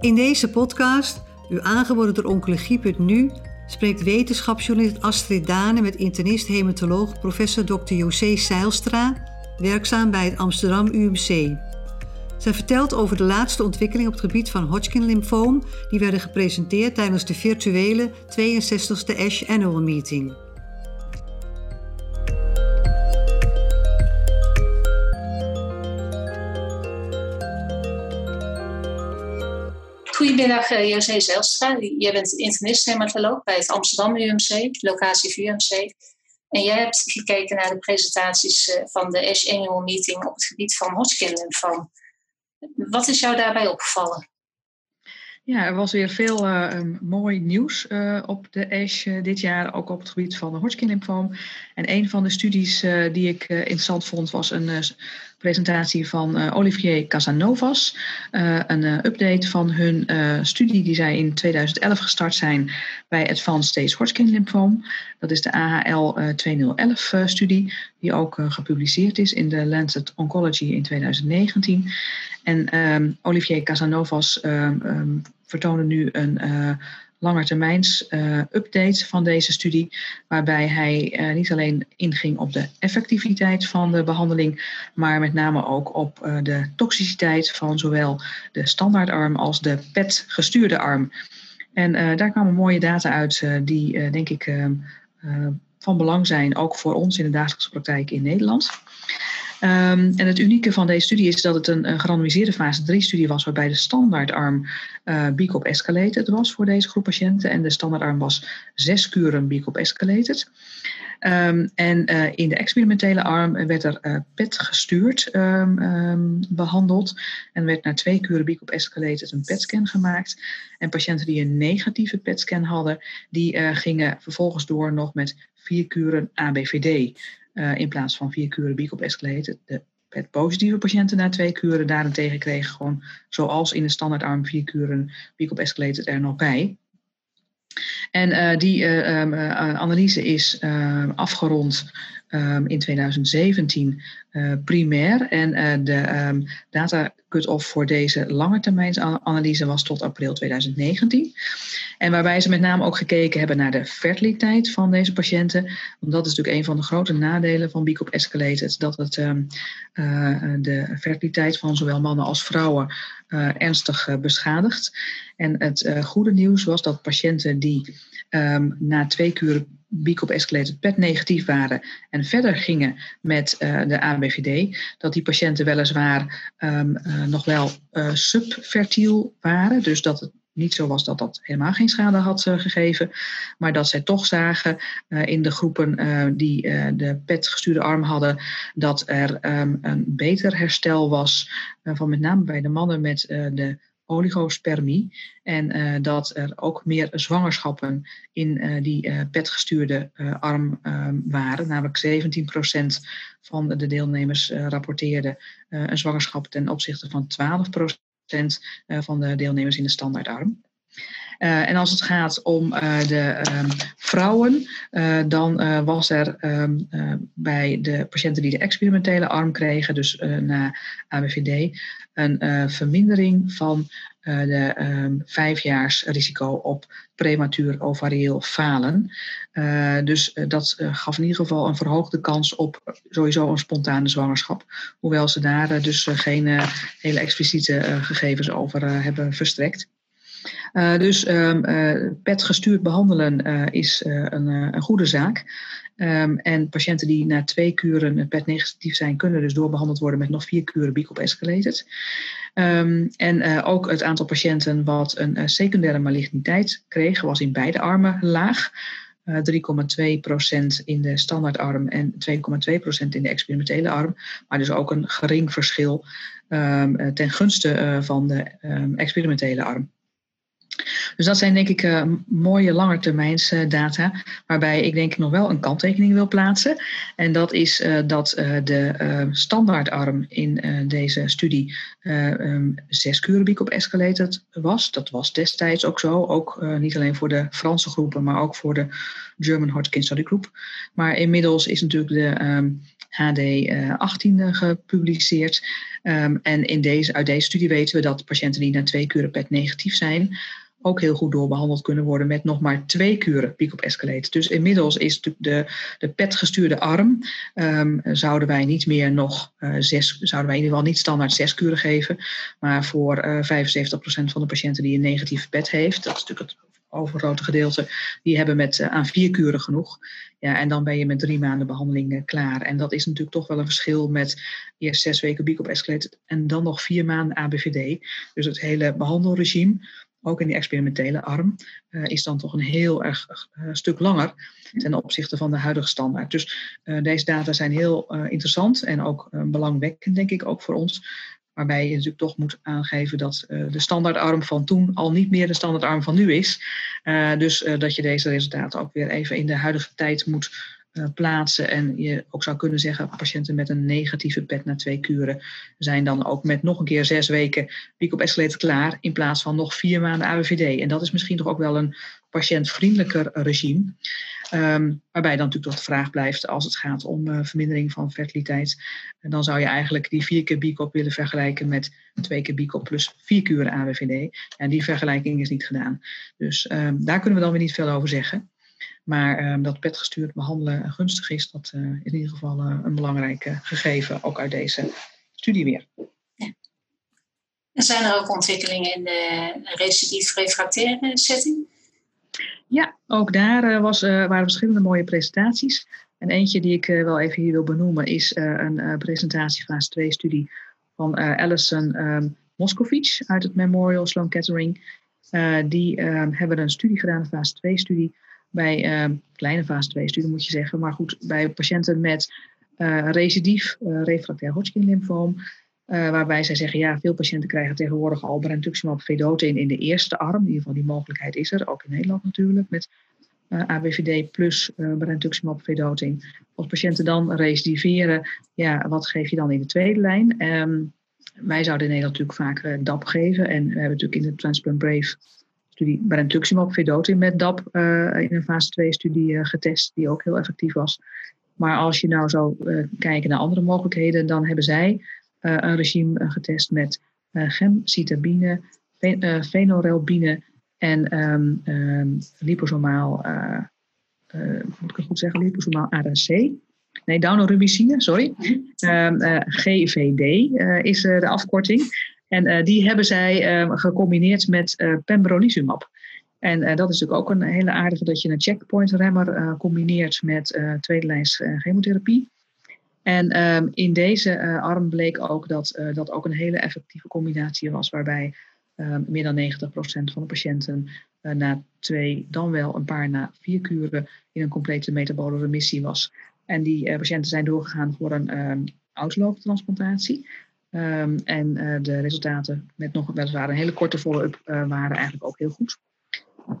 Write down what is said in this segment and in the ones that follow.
In deze podcast, u aangeboden door Oncologie.nu, spreekt wetenschapsjournalist Astrid Dane met internist-hematoloog professor Dr. José Seilstra, werkzaam bij het Amsterdam UMC. Zij vertelt over de laatste ontwikkelingen op het gebied van Hodgkin-lymfoom, die werden gepresenteerd tijdens de virtuele 62e ASH Annual Meeting. Goedemiddag, uh, José Zelstra. Jij bent internist-hematoloog bij het Amsterdam UMC, locatie UMC. En jij hebt gekeken naar de presentaties uh, van de ASH Annual Meeting op het gebied van Hodgkin-lymfoom. Wat is jou daarbij opgevallen? Ja, er was weer veel uh, mooi nieuws op de ASH dit jaar, ook op het gebied van de Hodgkin-lymfoom. En een van de studies die ik interessant vond was een presentatie van Olivier Casanovas. een update van hun studie die zij in 2011 gestart zijn bij Advanced Stage Hodgkin-lymfoom. Dat is de AHL 2011-studie, die ook gepubliceerd is in de Lancet Oncology in 2019. En um, Olivier Casanovas um, um, vertoonde nu een langetermijns uh, update van deze studie, waarbij hij uh, niet alleen inging op de effectiviteit van de behandeling, maar met name ook op uh, de toxiciteit van zowel de standaardarm als de PET-gestuurde arm. En daar kwamen mooie data uit die, denk ik, van belang zijn, ook voor ons in de dagelijkse praktijk in Nederland. Um, en het unieke van deze studie is dat het een, een gerandomiseerde fase 3-studie was, waarbij de standaardarm uh, BICOP escalated was voor deze groep patiënten. En de standaardarm was zes kuren BICOP escalated. Um, en uh, in de experimentele arm werd er uh, PET gestuurd um, behandeld. En werd na twee kuren BICOP escalated een PET-scan gemaakt. En patiënten die een negatieve PET-scan hadden, die gingen vervolgens door nog met vier kuren ABVD. Uh, in plaats van vier kuren BICOP. De PET-positieve patiënten na twee kuren daarentegen kregen gewoon, zoals in de standaardarm, vier kuren BICOP er nog bij. En uh, die uh, um, analyse is afgerond um, in 2017 primair. En de um, data cut-off voor deze langetermijnsanalyse was tot april 2019. En waarbij ze met name ook gekeken hebben naar de fertiliteit van deze patiënten. Want dat is natuurlijk een van de grote nadelen van BICOP Escalated. Dat het um, uh, de fertiliteit van zowel mannen als vrouwen ernstig beschadigt. En het goede nieuws was dat patiënten die na twee kuren BICOP escalated PET negatief waren en verder gingen met uh, de ABVD, dat die patiënten weliswaar um, uh, nog wel uh, subfertiel waren. Dus dat het niet zo was dat dat helemaal geen schade had gegeven, maar dat zij toch zagen in de groepen die de PET gestuurde arm hadden, dat er um, een beter herstel was van met name bij de mannen met de oligospermie. En uh, dat er ook meer zwangerschappen in uh, die uh, PET-gestuurde arm waren. Namelijk 17% van de deelnemers rapporteerden een zwangerschap ten opzichte van 12% van de deelnemers in de standaardarm. Uh, en als het gaat om uh, de um, vrouwen, uh, dan was er um, bij de patiënten die de experimentele arm kregen, dus na ABVD, een vermindering van de um, vijfjaars risico op prematuur ovarieel falen. dus dat gaf in ieder geval een verhoogde kans op sowieso een spontane zwangerschap. Hoewel ze daar dus geen hele expliciete gegevens over hebben verstrekt. Uh, dus um, uh, PET gestuurd behandelen uh, is een, een, goede zaak. Um, en patiënten die na twee kuren PET negatief zijn, kunnen dus doorbehandeld worden met nog vier kuren BICOP escalated. Um, en ook het aantal patiënten wat een secundaire maligniteit kreeg, was in beide armen laag. 3,2% in de standaardarm en 2,2% in de experimentele arm. Maar dus ook een gering verschil ten gunste van de experimentele arm. Dus dat zijn denk ik uh, mooie langetermijns uh, data, waarbij ik denk ik nog wel een kanttekening wil plaatsen. En dat is uh, dat de standaardarm in deze studie um, zes kuren op escalated was. Dat was destijds ook zo, ook niet alleen voor de Franse groepen, maar ook voor de German Hodgkin Study Group. Maar inmiddels is natuurlijk de um, HD18 gepubliceerd. Um, en in deze, uit deze studie weten we dat patiënten die na twee kuren negatief zijn, ook heel goed doorbehandeld kunnen worden met nog maar twee kuren piek op. Dus inmiddels is de, de PET-gestuurde arm, um, zouden wij niet meer nog uh, zes, zouden wij in ieder geval niet standaard zes kuren geven, maar voor uh, eh, 75% van de patiënten die een negatieve PET heeft, dat is natuurlijk het overgrote gedeelte, die hebben met uh, aan vier kuren genoeg. Ja, en dan ben je met drie maanden behandeling klaar. En dat is natuurlijk toch wel een verschil met eerst zes weken biek op en dan nog vier maanden ABVD. Dus het hele behandelregime ook in die experimentele arm, uh, is dan toch een heel erg uh, stuk langer ten opzichte van de huidige standaard. Dus uh, deze data zijn heel interessant en ook belangwekkend, denk ik, ook voor ons. Waarbij je natuurlijk toch moet aangeven dat de standaardarm van toen al niet meer de standaardarm van nu is. dus dat je deze resultaten ook weer even in de huidige tijd moet plaatsen. En je ook zou kunnen zeggen, patiënten met een negatieve PET na twee kuren zijn dan ook met nog een keer zes weken piek op klaar in plaats van nog vier maanden ABVD. En dat is misschien toch ook wel een patiëntvriendelijker regime. Um, waarbij dan natuurlijk toch de vraag blijft als het gaat om uh, vermindering van fertiliteit. Dan zou je eigenlijk die vier keer BICOP willen vergelijken met twee keer BICOP plus vier kuren ABVD. En die vergelijking is niet gedaan. Dus um, daar kunnen we dan weer niet veel over zeggen. Maar um, dat petgestuurd behandelen gunstig is, dat uh, is in ieder geval uh, een belangrijk gegeven, ook uit deze studie weer. Ja. En zijn er ook ontwikkelingen in de recidief-refractaire setting? Ja, ook daar was, waren verschillende mooie presentaties. En eentje die ik wel even hier wil benoemen is een presentatie fase 2 studie van Alison um, Moscovic uit het Memorial Sloan Kettering. die um, hebben een studie gedaan, een fase 2 studie, bij uh, kleine fase 2 studie moet je zeggen, maar goed, bij patiënten met uh, recidief uh, refractair Hodgkin lymfoom, uh, waarbij zij zeggen, ja, veel patiënten krijgen tegenwoordig al brentuximab vedotin in de eerste arm, in ieder geval die mogelijkheid is er, ook in Nederland natuurlijk, met ABVD plus uh, brentuximab vedotin. Als patiënten dan recidiveren, ja, wat geef je dan in de tweede lijn? Um, wij zouden in Nederland natuurlijk vaak DAP geven en we hebben natuurlijk in de Transplant Brave studie brentuximab vedotin met DAP uh, in een fase 2 studie uh, getest, die ook heel effectief was. Maar als je nou zou uh, kijken naar andere mogelijkheden, dan hebben zij een regime getest met gemcitabine, fenorelbine en um, liposomaal, moet ik het goed zeggen, liposomaal ADC. Nee, daunorubicine, sorry. Um, GVD is de afkorting. En uh, die hebben zij uh, gecombineerd met uh, pembrolizumab. En dat is natuurlijk ook een hele aardige dat je een checkpoint remmer combineert met lijns chemotherapie. En um, in deze arm bleek ook dat dat ook een hele effectieve combinatie was, waarbij ehm, meer dan 90% van de patiënten na twee, dan wel een paar na vier kuren in een complete metabole remissie was. En die patiënten zijn doorgegaan voor een um, transplantatie. Um, en uh, de resultaten met nog weliswaar een hele korte follow-up uh, waren eigenlijk ook heel goed.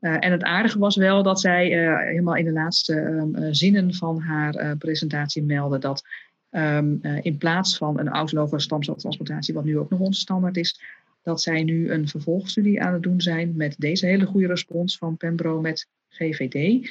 Uh, en het aardige was wel dat zij helemaal in de laatste um, zinnen van haar presentatie meldde dat um, in plaats van een autologe stamceltransplantatie, wat nu ook nog onze standaard is, dat zij nu een vervolgstudie aan het doen zijn met deze hele goede respons van Pembro met GVD.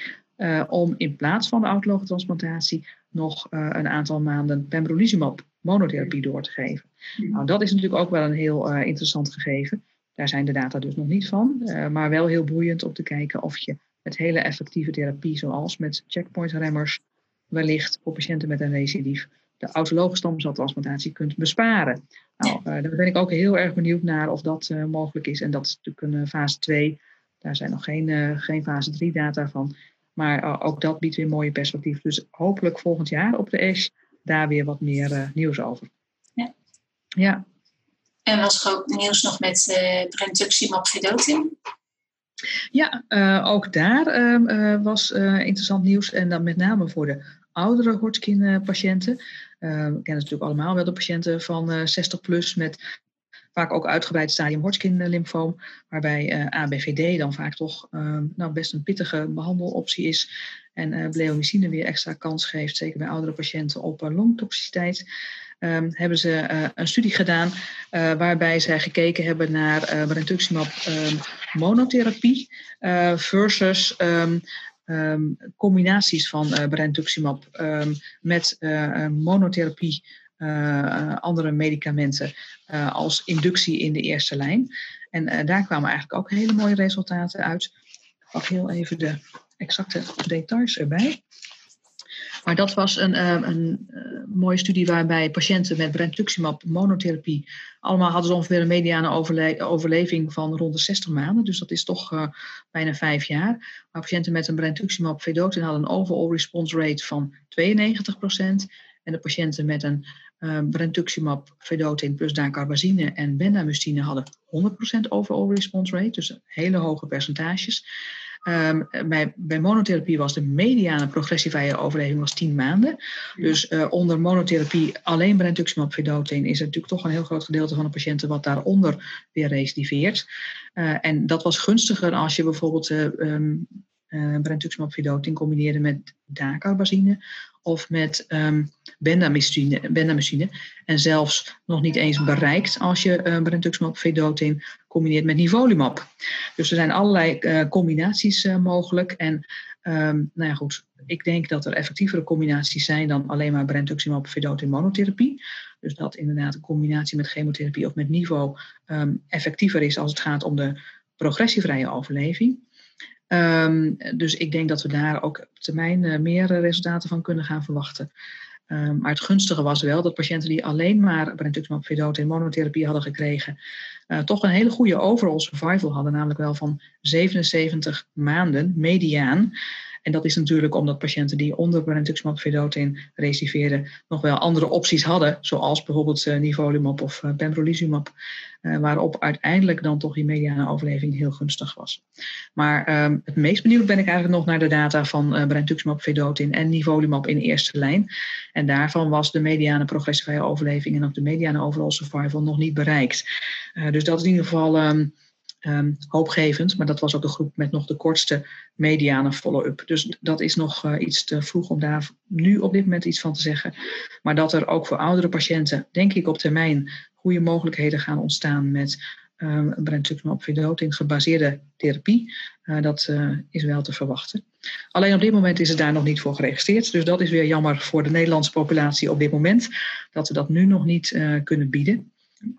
om in plaats van de autologe transplantatie nog een aantal maanden pembrolizumab monotherapie door te geven. Nou, dat is natuurlijk ook wel een heel uh, interessant gegeven. Daar zijn de data dus nog niet van, uh, maar wel heel boeiend om te kijken of je met hele effectieve therapie, zoals met checkpoint-remmers, wellicht voor patiënten met een recidief de autologe stamceltransplantatie kunt besparen. Nou, uh, daar ben ik ook heel erg benieuwd naar of dat mogelijk is. En dat is natuurlijk een fase 2. Daar zijn nog geen, geen fase 3 data van. Maar ook dat biedt weer mooie perspectief. Dus hopelijk volgend jaar op de ASH daar weer wat meer nieuws over. Ja. En was er ook nieuws nog met uh, brentuximab vedotin? Ja, uh, ook daar uh, was interessant nieuws. En dan met name voor de oudere Hodgkin-patiënten. we kennen natuurlijk allemaal wel de patiënten van 60 plus met vaak ook uitgebreid stadium Hodgkin-lymfoom, waarbij ABVD dan vaak toch nou, best een pittige behandeloptie is. En uh, bleomycine weer extra kans geeft, zeker bij oudere patiënten, op longtoxiciteit. Um, hebben ze een studie gedaan waarbij zij gekeken hebben naar uh, brentuximab um, monotherapie versus combinaties van brentuximab met monotherapie andere medicamenten als inductie in de eerste lijn. En daar kwamen eigenlijk ook hele mooie resultaten uit. Ik pak heel even de exacte details erbij. Maar dat was een, een, eh, mooie studie waarbij patiënten met brentuximab monotherapie allemaal hadden ze ongeveer een mediane overleving van rond de 60 maanden. Dus dat is toch bijna vijf jaar. Maar patiënten met een brentuximab vedotin hadden een overall response rate van 92%. En de patiënten met een uh, brentuximab vedotin plus dacarbazine en bendamustine hadden 100% overall response rate. Dus hele hoge percentages. Um, bij, bij, monotherapie was de mediane progressievrije overleving was 10 maanden. Dus uh, onder monotherapie alleen brentuximab vedotin is er natuurlijk toch een heel groot gedeelte van de patiënten wat daaronder weer recidiveert. Uh, en dat was gunstiger als je bijvoorbeeld uh, um, brentuximab vedotin combineerde met dacarbazine of met um, En zelfs nog niet eens bereikt als je uh, brentuximab vedotin combineert met nivolumab. Dus er zijn allerlei uh, combinaties uh, mogelijk. En um, nou ja, goed, ik denk dat er effectievere combinaties zijn dan alleen maar brentuximab vedotin monotherapie. Dus dat inderdaad een combinatie met chemotherapie of met nivo um, effectiever is als het gaat om de progressievrije overleving. Um, dus ik denk dat we daar ook op termijn uh, meer resultaten van kunnen gaan verwachten. Um, maar het gunstige was wel dat patiënten die alleen maar brentuximab vedotin monotherapie hadden gekregen, uh, toch een hele goede overall survival hadden, namelijk wel van 77 maanden mediaan. En dat is natuurlijk omdat patiënten die onder brentuximab vedotin reciveerden nog wel andere opties hadden, zoals bijvoorbeeld uh, nivolumab of uh, pembrolizumab, uh, waarop uiteindelijk dan toch die mediane overleving heel gunstig was. Maar um, het meest benieuwd ben ik eigenlijk nog naar de data van uh, brentuximab vedotin en nivolumab in eerste lijn. En daarvan was de mediane progressievrije overleving en ook de mediane overall survival nog niet bereikt. dus dat is in ieder geval um, um, hoopgevend. Maar dat was ook de groep met nog de kortste mediane follow-up. Dus dat is nog uh, iets te vroeg om daar nu op dit moment iets van te zeggen. Maar dat er ook voor oudere patiënten, denk ik op termijn, goede mogelijkheden gaan ontstaan met um, brentuximab vedotin gebaseerde therapie. Uh, dat uh, is wel te verwachten. Alleen op dit moment is het daar nog niet voor geregistreerd. Dus dat is weer jammer voor de Nederlandse populatie op dit moment. Dat we dat nu nog niet kunnen bieden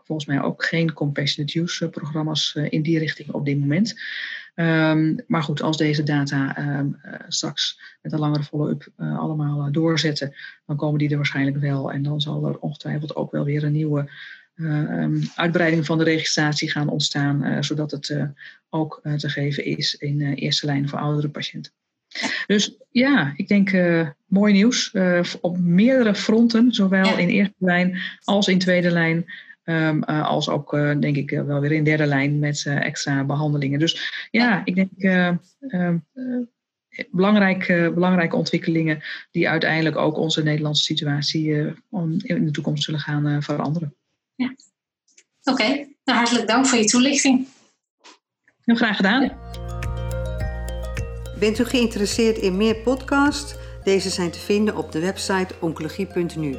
volgens mij ook geen compassionate use eh, programma's eh, in die richting op dit moment. Um, maar goed, als deze data um, uh, straks met een langere follow-up uh, allemaal uh, doorzetten, dan komen die er waarschijnlijk wel. En dan zal er ongetwijfeld ook wel weer een nieuwe um, uitbreiding van de registratie gaan ontstaan, zodat het ook te geven is in eerste lijn voor oudere patiënten. Dus ja, ik denk mooi nieuws op meerdere fronten, zowel in eerste lijn als in tweede lijn. Um, uh, als ook, uh, denk ik, uh, wel weer in derde lijn met extra behandelingen. Dus ja, ik denk ehm, belangrijk, belangrijke ontwikkelingen die uiteindelijk ook onze Nederlandse situatie in de toekomst zullen gaan veranderen. Ja. Oké, okay. nou, hartelijk dank voor je toelichting. Heel graag gedaan. Bent u geïnteresseerd in meer podcasts? Deze zijn te vinden op de website oncologie.nu.